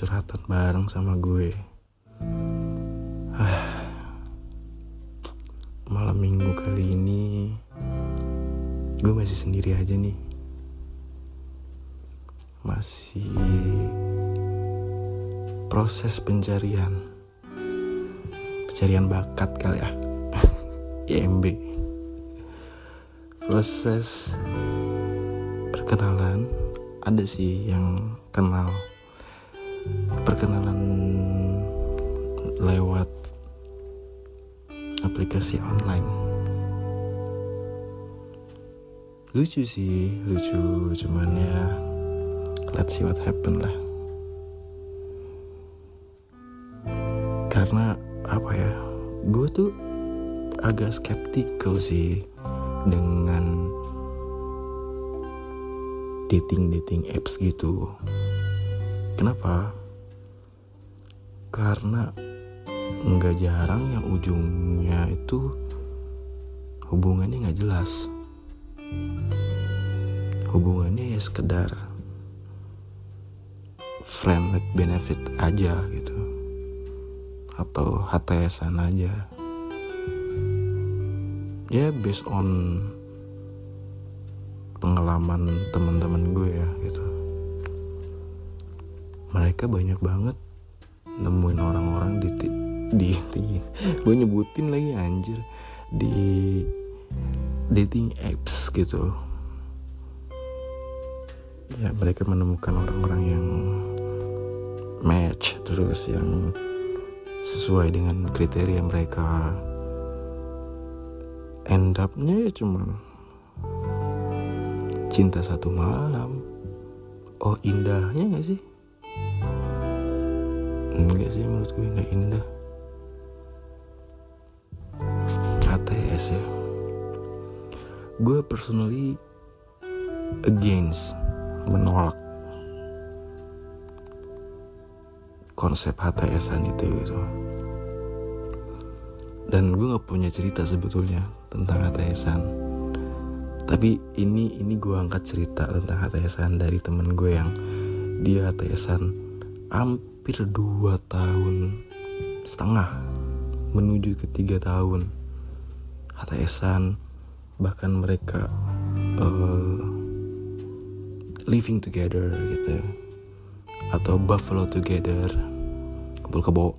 curhat-curhatan bareng sama gue. Malam minggu kali ini Gue masih sendiri aja nih. Masih Proses pencarian. Pencarian bakat kali ya. IMB Proses Perkenalan Ada sih yang kenal Perkenalan Lewat Aplikasi online. Lucu sih lucu. Cuman ya let's see what happen lah. Karena apa ya gue tuh agak skeptical sih dengan dating dating apps gitu kenapa? Karena nggak jarang yang ujungnya itu hubungannya nggak jelas. Hubungannya ya sekedar friend with benefit aja gitu. Atau HTSan aja. Ya based on pengalaman teman-teman gue ya gitu mereka banyak banget nemuin orang-orang di di, di gue nyebutin lagi anjir di dating apps gitu. Ya mereka menemukan orang-orang yang match terus yang sesuai dengan kriteria mereka. End up-nya ya cuma cinta satu malam. Oh indahnya gak sih enggak sih menurut gue nggak indah. HTS ya. Gue personally against menolak konsep HTSan itu gitu. Dan gue nggak punya cerita sebetulnya tentang HTSan tapi ini ini gue angkat cerita tentang HTSan dari temen gue yang dia HTSan hampir dua tahun setengah menuju ke tiga tahun HTSan bahkan mereka uh, living together gitu atau buffalo together kumpul kebo.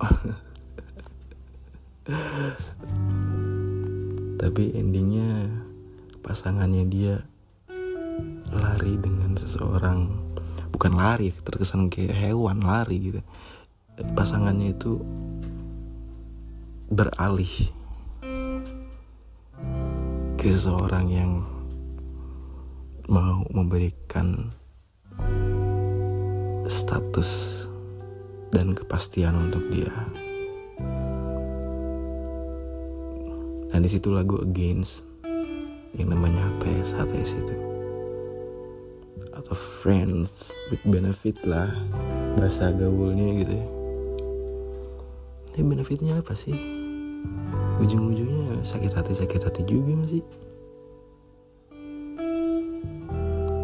Tapi endingnya pasangannya dia lari dengan seseorang bukan lari terkesan kayak hewan lari gitu pasangannya itu beralih ke seseorang yang mau memberikan status dan kepastian untuk dia. Dan di situ lagu against yang namanya HTS, HTS itu atau friends with benefit lah bahasa gaulnya gitu ya. Tapi benefitnya apa sih? Ujung-ujungnya sakit hati sakit hati juga gak sih?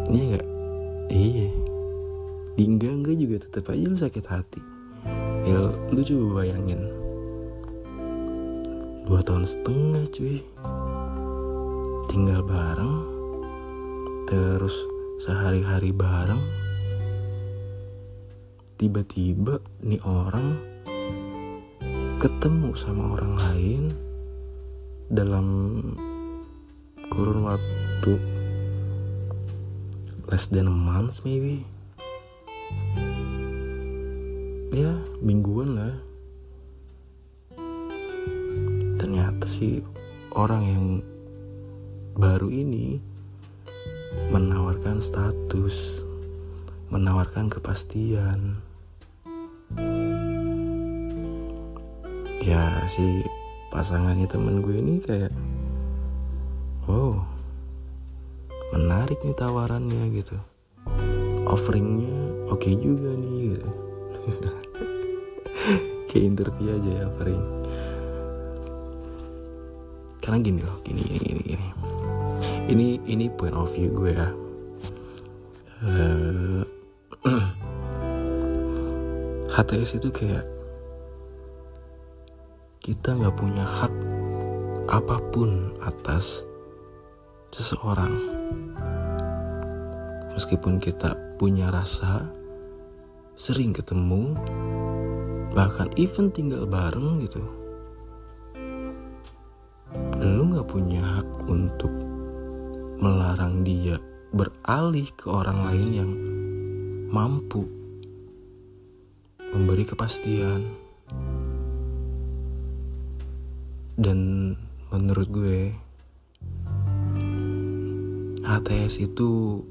Iya? Iya Di enggak-enggak juga tetap aja lu sakit hati ya, Lu coba bayangin Dua tahun setengah cuy Tinggal bareng Terus sehari-hari bareng Tiba-tiba nih orang Ketemu sama orang lain Dalam kurun waktu less than a month maybe. Ya mingguan lah. Ternyata sih orang yang baru ini kepastian. Ya si pasangannya temen gue ini kayak wow menarik nih tawarannya gitu. Offeringnya oke okay juga nih gitu. kayak interview aja ya offering. Karena gini loh gini gini gini gini. Ini ini point of view gue ya. Eh, HTS itu kayak kita nggak punya hak apa pun atas seseorang. Meskipun kita punya rasa sering ketemu bahkan even tinggal bareng gitu. Lu nggak punya hak untuk melarang dia beralih ke orang lain yang mampu memberi kepastian. Dan menurut gue HTS itu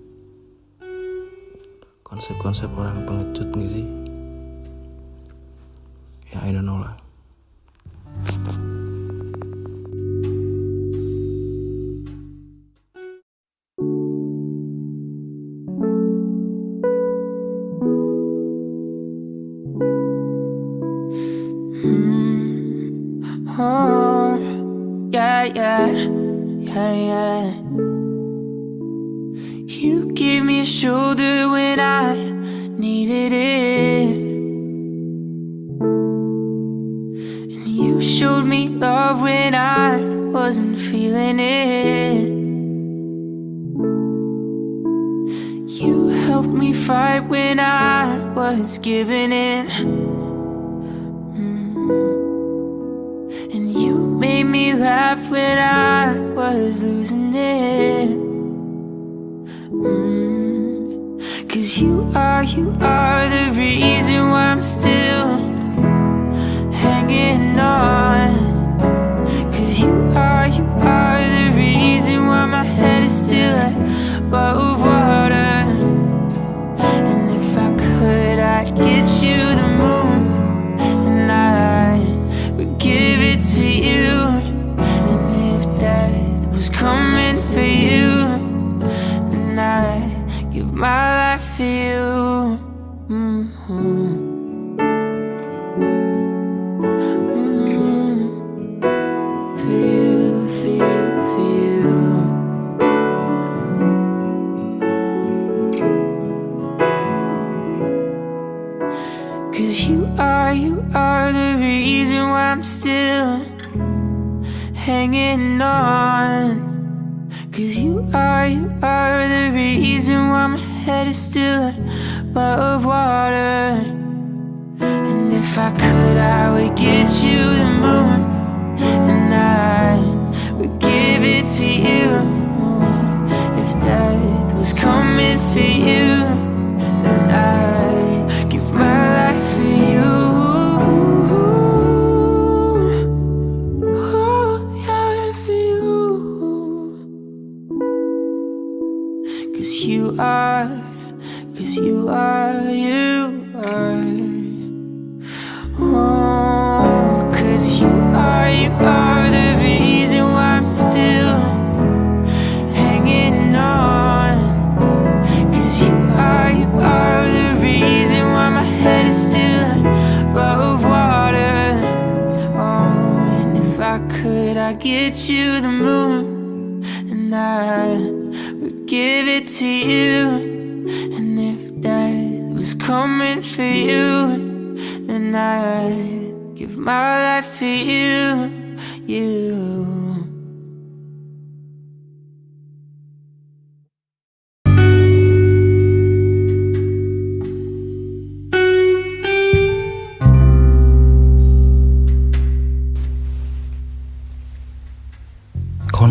konsep-konsep orang pengecut gak sih? Ya I don't know lah Oh, yeah, yeah, yeah, yeah. You gave me a shoulder when I needed it. And you showed me love when I wasn't feeling it. You helped me fight when I was giving.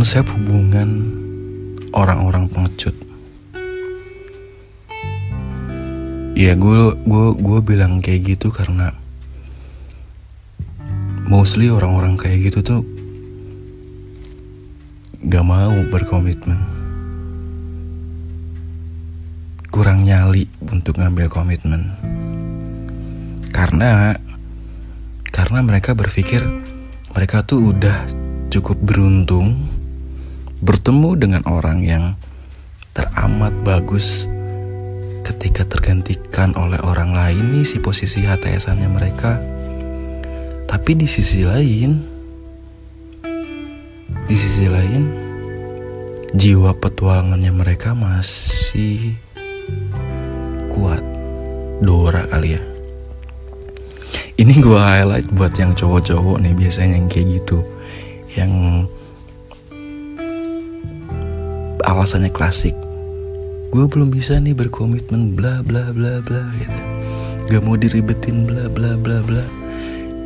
Konsep hubungan orang-orang pengecut. Ya gue gue gue bilang kayak gitu karena mostly orang-orang kayak gitu tuh gak mau berkomitmen. Kurang nyali untuk ngambil komitmen. Karena karena mereka berpikir mereka tuh udah cukup beruntung bertemu dengan orang yang teramat bagus ketika tergantikan oleh orang lain nih si posisi HTSannya mereka. Tapi di sisi lain di sisi lain jiwa petualangannya mereka masih kuat. Dora kali ya. Ini gue highlight buat yang cowok-cowok nih biasanya yang kayak gitu. Yang alasannya klasik. Gue belum bisa nih berkomitmen bla bla bla bla gitu. Gak mau diribetin bla bla bla bla.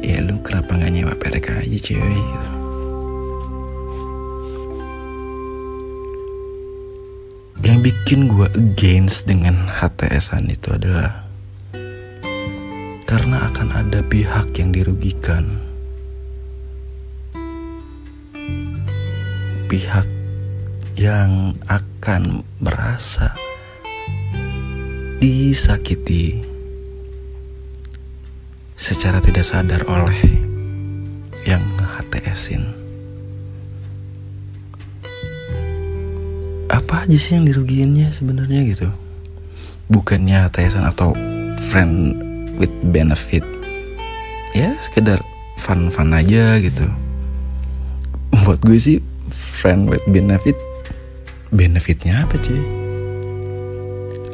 Ya lu kenapa gak nyewa perek aja cewek gitu yang bikin gue against dengan HTSan itu adalah karena akan ada pihak yang dirugikan. Pihak yang akan merasa disakiti secara tidak sadar oleh yang nge-HTS-in. Apa aja sih yang dirugiinnya sebenarnya gitu? Bukannya HTS-an atau friend with benefit. Ya, sekedar fun-fun aja gitu. Buat gue sih friend with benefit benefitnya apa cuy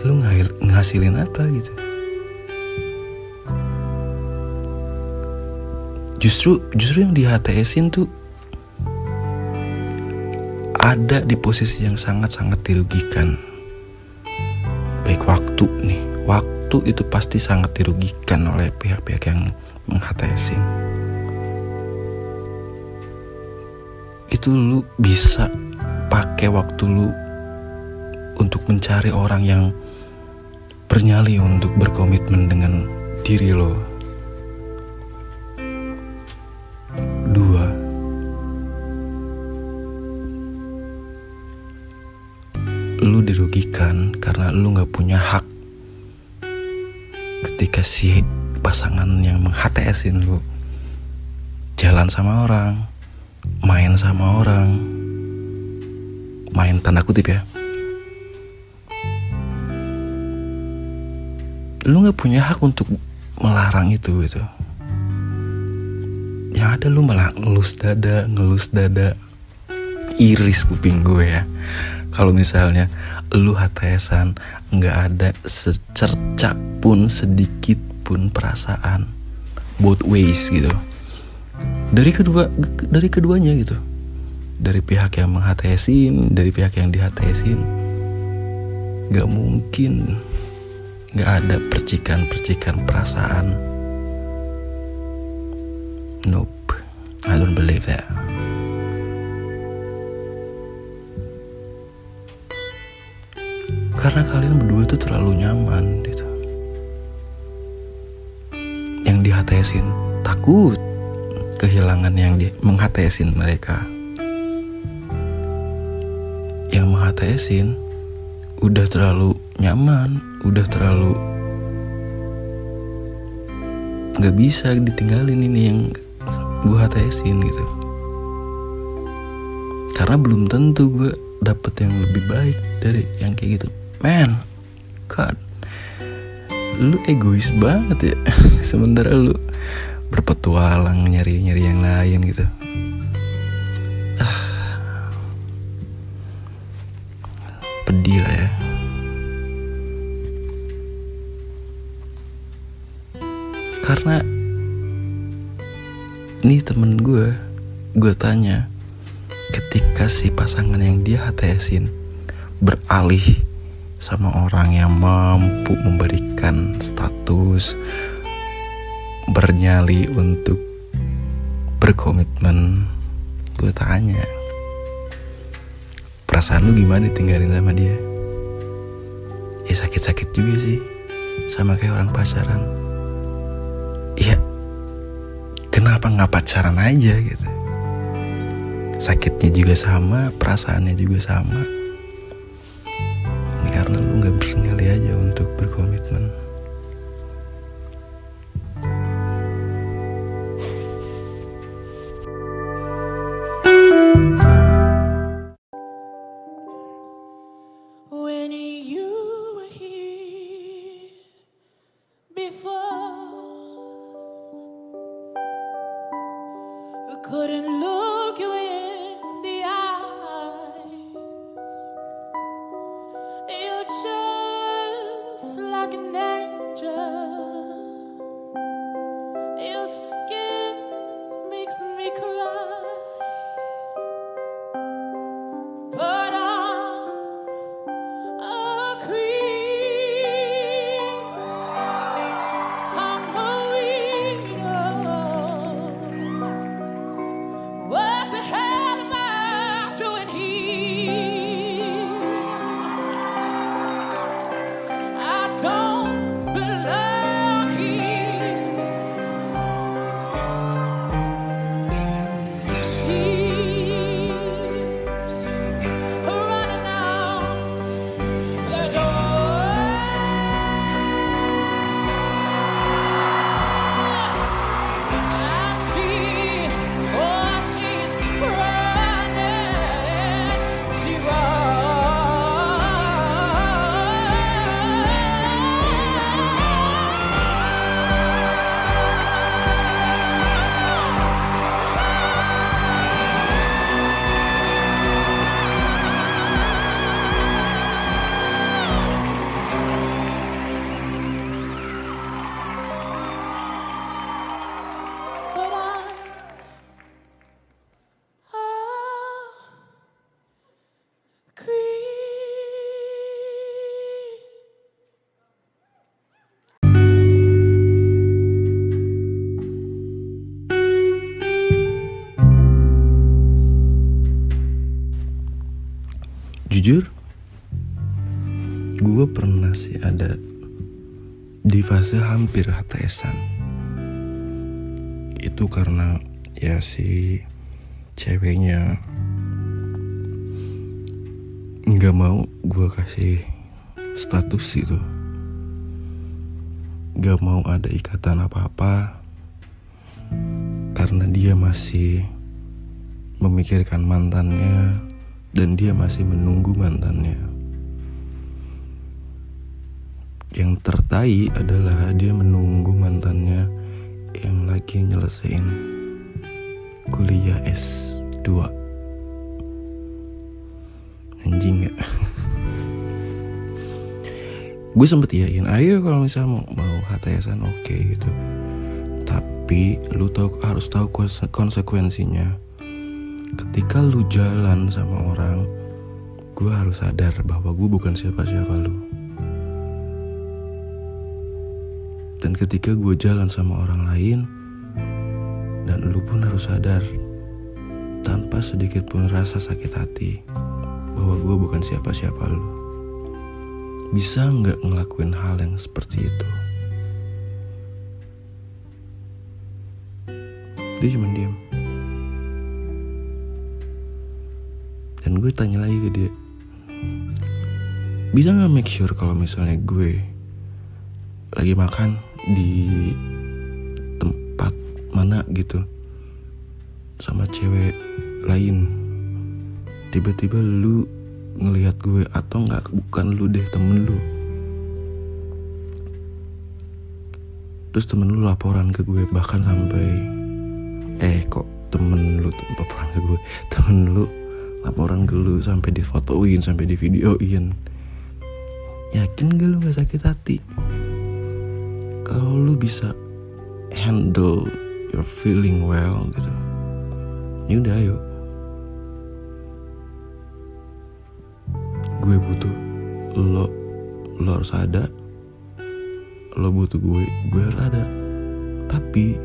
lu ngasilin apa gitu? Justru justru yang di HTSin tuh ada di posisi yang sangat-sangat dirugikan. Baik waktu nih waktu itu pasti sangat dirugikan oleh pihak-pihak yang meng itu lu bisa pakai waktu lu untuk mencari orang yang bernyali untuk berkomitmen dengan diri lo. Dua, lu dirugikan karena lu gak punya hak ketika si pasangan yang menghatesin lu jalan sama orang, main sama orang, main tanda kutip ya. Lu nggak punya hak untuk melarang itu gitu. Yang ada lu malah ngelus dada ngelus dada. Iris kuping gue ya. Kalau misalnya lu hatasan nggak ada secercak pun sedikit pun perasaan. Both ways gitu. Dari kedua dari keduanya gitu dari pihak yang menghatesin dari pihak yang dihatesin gak mungkin. Gak ada percikan-percikan perasaan. Nope. I don't believe that. Karena kalian berdua tuh terlalu nyaman gitu. Yang dihatesin takut kehilangan yang di menghatesin mereka yang menghatesin udah terlalu nyaman, udah terlalu nggak bisa ditinggalin ini yang gue hatesin gitu. Karena belum tentu gue dapet yang lebih baik dari yang kayak gitu. Man, God, lu egois banget ya. Sementara lu berpetualang nyari-nyari yang lain gitu. Pedih lah ya. Karena nih temen gue gue tanya ketika si pasangan yang dia HTSin beralih sama orang yang mampu memberikan status bernyali untuk berkomitmen gue tanya perasaan lu gimana ditinggalin sama dia? Ya sakit-sakit juga sih. Sama kayak orang pacaran. Ya kenapa nggak pacaran aja gitu? Sakitnya juga sama perasaannya juga sama before. We couldn't look. Fase hampir HTSan. Itu karena ya si ceweknya nggak mau gue kasih status itu. Gak mau ada ikatan apa-apa karena dia masih memikirkan mantannya dan dia masih menunggu mantannya. Yang tertai adalah dia menunggu mantannya yang lagi nyelesain kuliah S2. Anjing ya. Gue sempet iyain, ayo kalau misalnya mau, mau HTSan oke gitu. Tapi lu tahu harus tahu konse- konsekuensinya ketika lu jalan sama orang gue harus sadar bahwa gue bukan siapa-siapa lu dan ketika gue jalan sama orang lain dan lu pun harus sadar tanpa sedikit pun rasa sakit hati bahwa gue bukan siapa-siapa lu. Bisa nggak ngelakuin hal yang seperti itu? Dia cuma diam dan gue tanya lagi ke dia bisa nggak make sure kalau misalnya gue lagi makan di tempat mana gitu sama cewek lain. Tiba-tiba lu ngelihat gue atau nggak bukan lu deh temen lu. Terus temen lu laporan ke gue bahkan sampai eh kok temen lu laporan ke gue? Temen lu laporan ke lu sampai difotoin sampai di videoin yakin gak lu gak sakit hati kalau lu bisa handle your feeling well gitu ya udah ayo. Gue butuh lo lo harus ada. Lo butuh gue gue harus ada. Tapi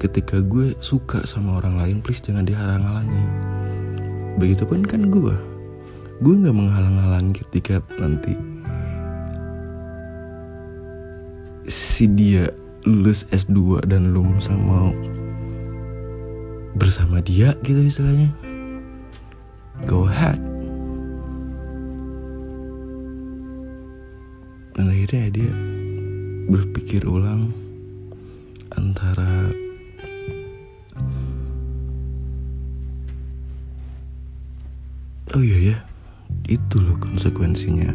ketika gue suka sama orang lain please jangan dihalang-halangi. Begitupun kan gue. Gue gak menghalang-halangi ketika nanti Si dia lulus S2 dan lu sama mau Bersama dia gitu istilahnya. Go ahead. Dan akhirnya dia berpikir ulang Antara Oh iya ya, itu loh konsekuensinya.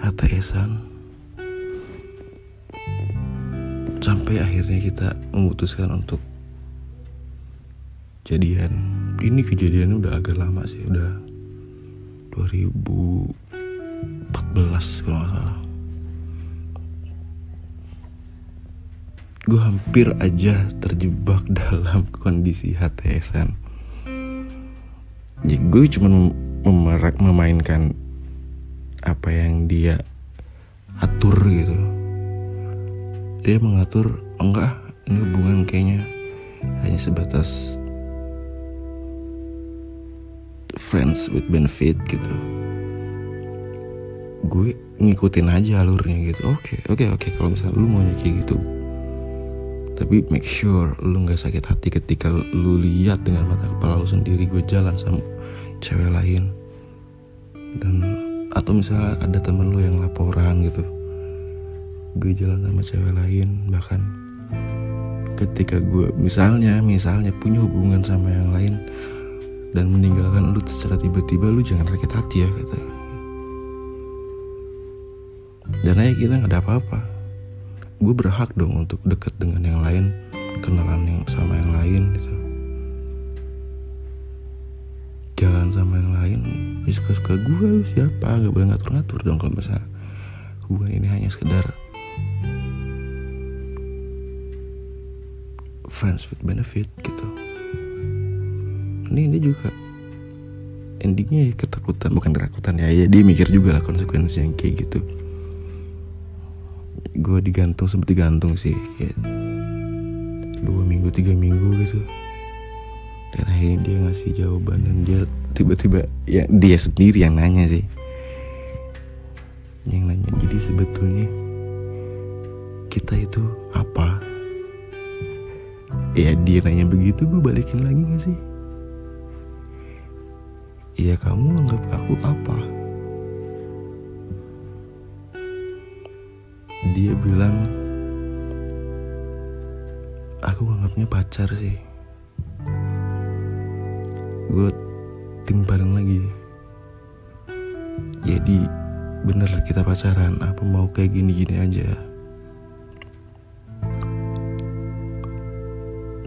HTSan sampai akhirnya kita memutuskan untuk kejadian ini kejadiannya udah agak lama sih udah 2014 kalau nggak salah. Gue hampir aja terjebak dalam kondisi HTSan jadi gue cuma memainkan apa yang dia atur gitu dia mengatur oh enggak ini hubungan kayaknya hanya sebatas friends with benefit gitu. Gue ngikutin aja alurnya gitu. Oke oke oke kalau misalnya lu mau kayak gitu tapi make sure lu nggak sakit hati ketika lu lihat dengan mata kepala lu sendiri gue jalan sama cewek lain. Dan atau misalnya ada temen lu yang laporan gitu gue jalan sama cewek lain bahkan ketika gue misalnya misalnya punya hubungan sama yang lain dan meninggalkan lu secara tiba-tiba lu jangan sakit hati ya kata dan aja kita nggak ada apa-apa. Gue berhak dong untuk deket dengan yang lain kenalan yang sama yang lain gitu. Jalan sama yang lain ya suka-suka gue lu siapa? Gak boleh ngatur-ngatur dong kalau misalnya hubungan ini hanya sekedar friends with benefit gitu. Ini ini juga endingnya ya ketakutan. Bukan ketakutan ya ya dia mikir juga lah konsekuensi yang kayak gitu. Gue digantung sempat digantung sih kayak dua minggu tiga minggu gitu. Dan akhirnya dia ngasih jawaban dan dia tiba-tiba ya dia sendiri yang nanya sih. Yang nanya jadi sebetulnya kita itu apa? Ya dia nanya begitu gue balikin lagi gak sih? Iya kamu anggap aku apa? Dia bilang Aku anggapnya pacar sih. Gue timparin lagi. Jadi bener kita pacaran? Apa mau kayak gini-gini aja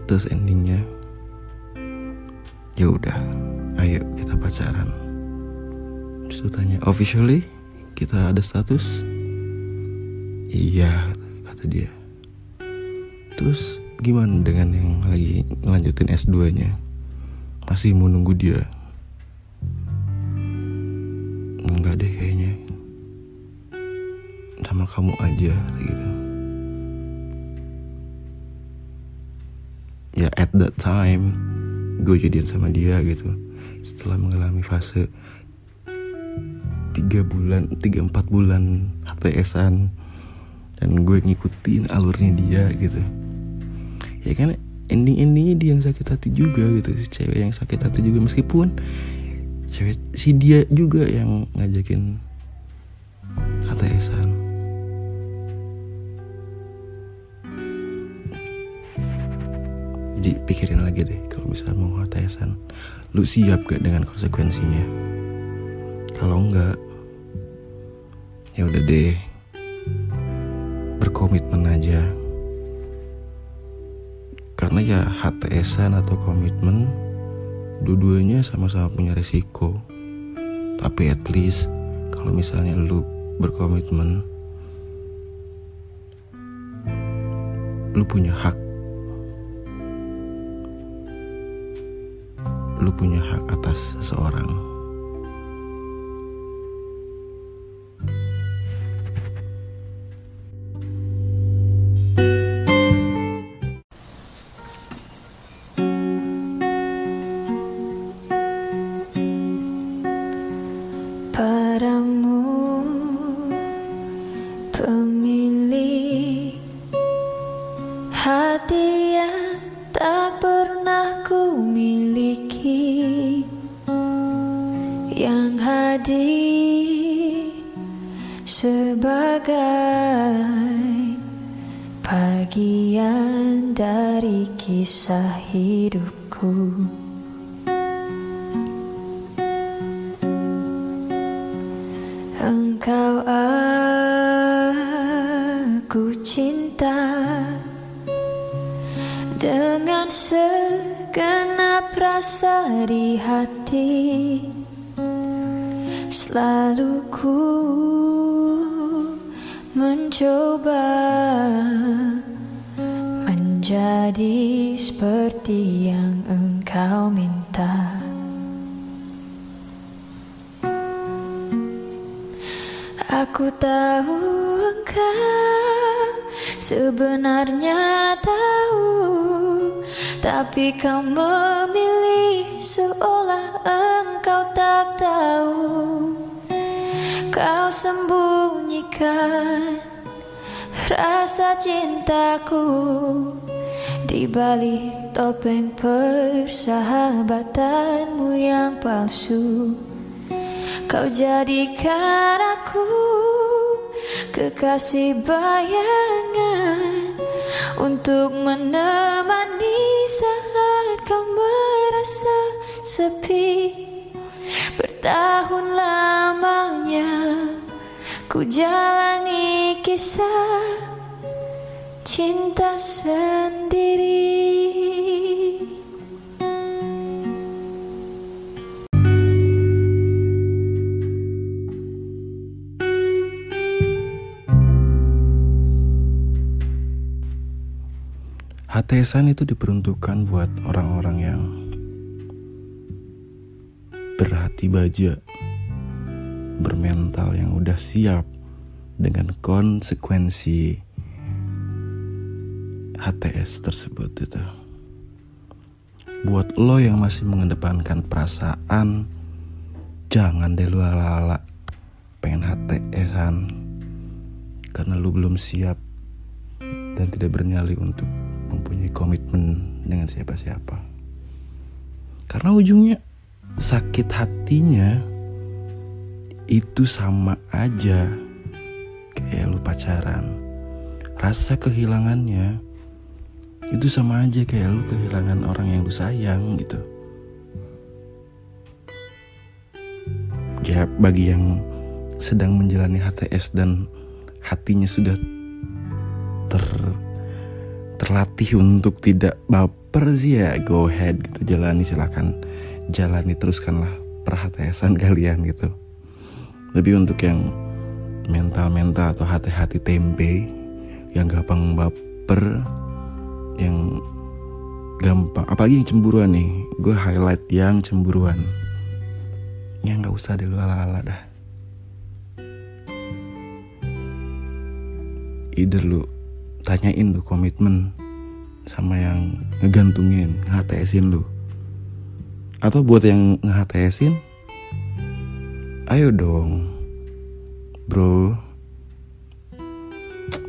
Terus endingnya. Ya udah ayo kita pacaran. Terus tanya officially kita ada status? Iya kata dia. Terus gimana dengan yang lagi ngelanjutin S2 nya masih mau nunggu dia? Enggak deh kayaknya. Sama kamu aja gitu ya at that time gue jadian sama dia gitu. Setelah mengalami fase tiga bulan tiga empat bulan HTSan dan gue ngikutin alurnya dia gitu. Ya kan ending endingnya dia yang sakit hati juga gitu si cewek yang sakit hati juga. Meskipun cewek si dia juga yang ngajakin HTSan jadi pikirin lagi deh kalau misalnya mau HTSan lu siap gak dengan konsekuensinya? Kalau enggak ya udah deh. Berkomitmen aja. Karena ya HTSan atau komitmen dua-duanya sama-sama punya resiko. Tapi at least kalau misalnya lu berkomitmen lu punya hak lu punya hak atas seseorang. Aku cinta Dengan segenap rasa di hati Selalu ku mencoba Menjadi seperti yang engkau minta. Aku tahu engkau sebenarnya tahu Tapi kau memilih seolah engkau tak tahu. Kau sembunyikan rasa cintaku Di balik topeng persahabatanmu yang palsu. Kau jadikan aku kekasih bayangan Untuk menemani saat kau merasa sepi. Bertahun lamanya ku jalani kisah cinta sendiri HTSan itu diperuntukkan buat orang-orang yang berhati baja, bermental yang udah siap dengan konsekuensi HTS tersebut itu. Buat lo yang masih mengedepankan perasaan, jangan deh lu ala-ala pengen HTSan karena lu belum siap dan tidak bernyali untuk mempunyai komitmen dengan siapa-siapa. Karena ujungnya sakit hatinya itu sama aja kayak lu pacaran. Rasa kehilangannya itu sama aja kayak lu kehilangan orang yang lu sayang gitu. Ya bagi yang sedang menjalani HTS dan hatinya sudah ter terlatih untuk tidak baper sih ya. Go ahead gitu jalani silakan. Jalani teruskanlah perhatian kalian gitu. Tapi untuk yang mental-mental atau hati-hati tempe yang gampang baper yang gampang apalagi yang cemburuan nih. Gue highlight yang cemburuan. Ya nggak usah deh lu ala-ala dah. Either lu tanyain tuh komitmen sama yang ngegantungin nge-HTSin lu. Atau buat yang nge-HTSin ayo dong bro.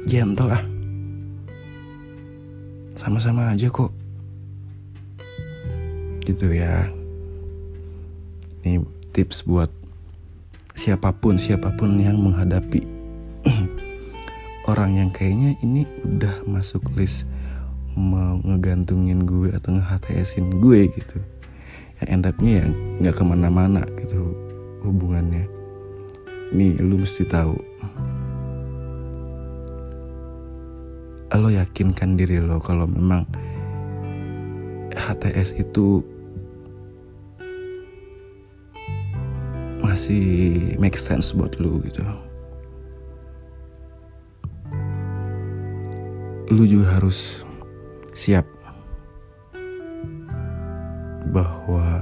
Gentle lah sama-sama aja kok. Gitu ya. Ini tips buat siapa pun siapa pun yang menghadapi orang yang kayaknya ini udah masuk list mau ngegantungin gue atau nge-HTSin gue gitu. Yang end up-nya ya nggak ke mana-mana gitu hubungannya. Nih lu mesti tahu. Lo yakinkan diri lo kalau memang HTS itu masih make sense buat lu gitu lu juga harus siap bahwa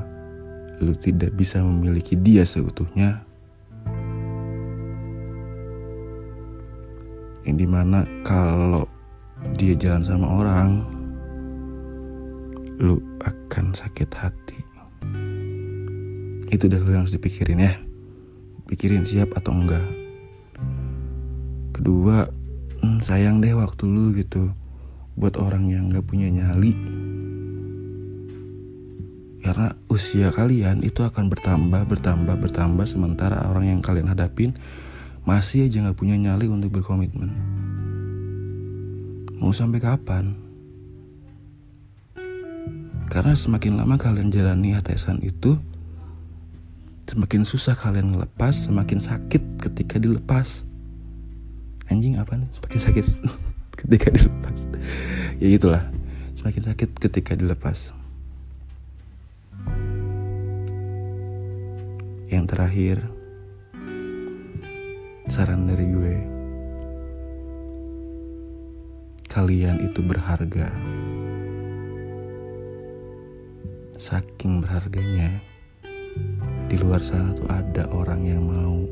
lu tidak bisa memiliki dia seutuhnya. Yang di mana kalau dia jalan sama orang lu akan sakit hati. Itu udah lu yang harus dipikirin ya. Pikirin siap atau enggak. Kedua hmm, sayang deh waktu lu gitu buat orang yang gak punya nyali. Karena usia kalian itu akan bertambah bertambah bertambah sementara orang yang kalian hadapin masih aja gak punya nyali untuk berkomitmen. Mau sampai kapan? Karena semakin lama kalian jalani HTSan itu semakin susah kalian ngelepas semakin sakit ketika dilepas anjing apa nih semakin sakit ketika dilepas ya gitulah semakin sakit ketika dilepas. Yang terakhir, saran dari gue, kalian itu berharga. Saking berharganya, di luar sana tuh ada orang yang mau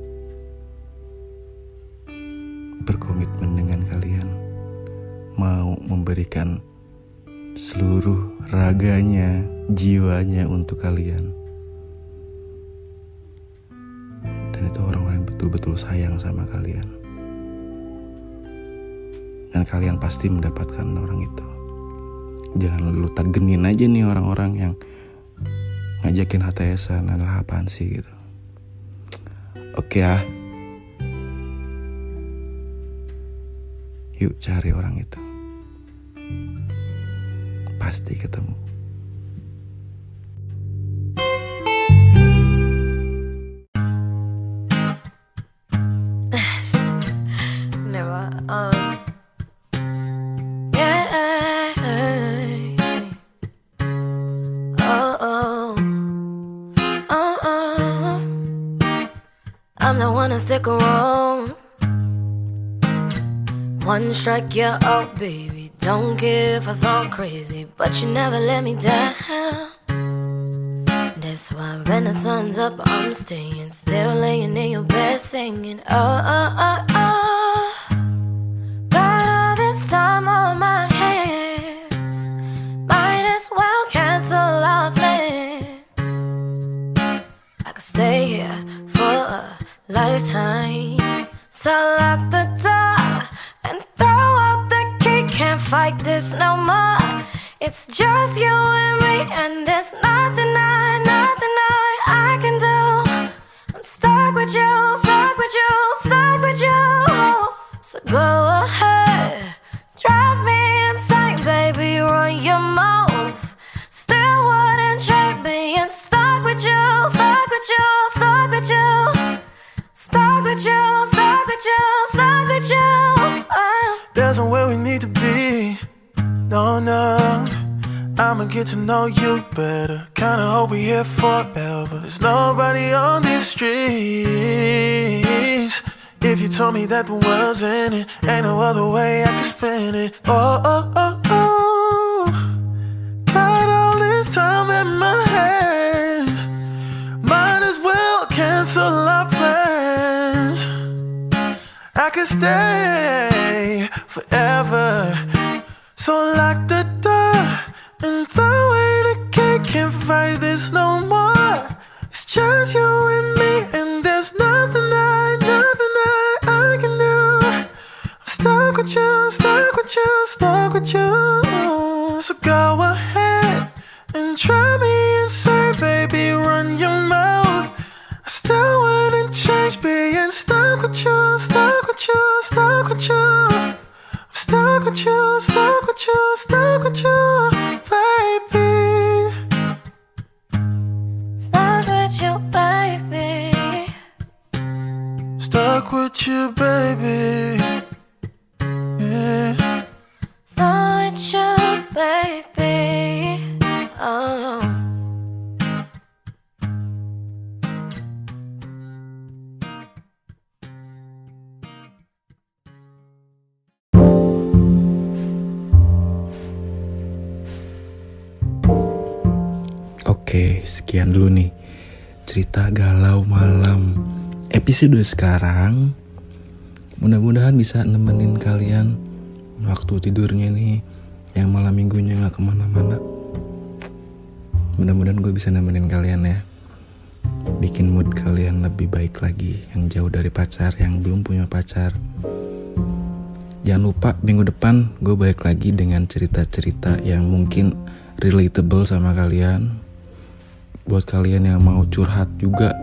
berkomitmen dengan kalian, mau memberikan seluruh raganya, jiwanya untuk kalian. Dan itu orang-orang yang betul-betul sayang sama kalian. Dan kalian pasti mendapatkan orang itu. Jangan lu tagenin aja nih orang-orang yang ngajakin HTSan adalah apaan sih gitu. Oke ya. Yuk cari orang itu. Pasti ketemu. Strike, you're out, baby. Don't care if I sound crazy, but you never let me down. That's why when the sun's up, I'm staying still, laying in your bed, singing. Oh, oh, oh, oh. Got all this time on my hands. Might as well cancel our plans. I could stay here for a lifetime. So Can't this no more. It's just you and me, and there's nothing I, nothing I, I can do. I'm stuck with you, stuck with you, stuck with you. So go ahead, No, no. I'ma get to know you better. Kinda hope we here forever. There's nobody on these streets. If you told me that the world's in it, ain't no other way I could spin it. Oh, oh, oh, oh. Got all this time in my hands. Might as well cancel our plans. I could stay forever. So lock the Oke, sekian dulu nih cerita galau malam episode sekarang. Mudah-mudahan bisa nemenin kalian waktu tidurnya nih yang malam minggunya nggak ke mana-mana. Mudah-mudahan gue bisa nemenin kalian ya. Bikin mood kalian lebih baik lagi yang jauh dari pacar, yang belum punya pacar. Jangan lupa minggu depan gue balik lagi dengan cerita-cerita yang mungkin relatable sama kalian buat kalian yang mau curhat juga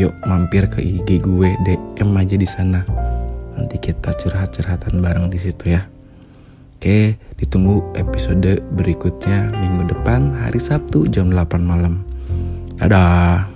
yuk mampir ke IG gue DM aja di sana. Nanti kita curhat-curhatan bareng di situ ya. Oke ditunggu episode berikutnya minggu depan hari Sabtu jam 8 malam. Dadah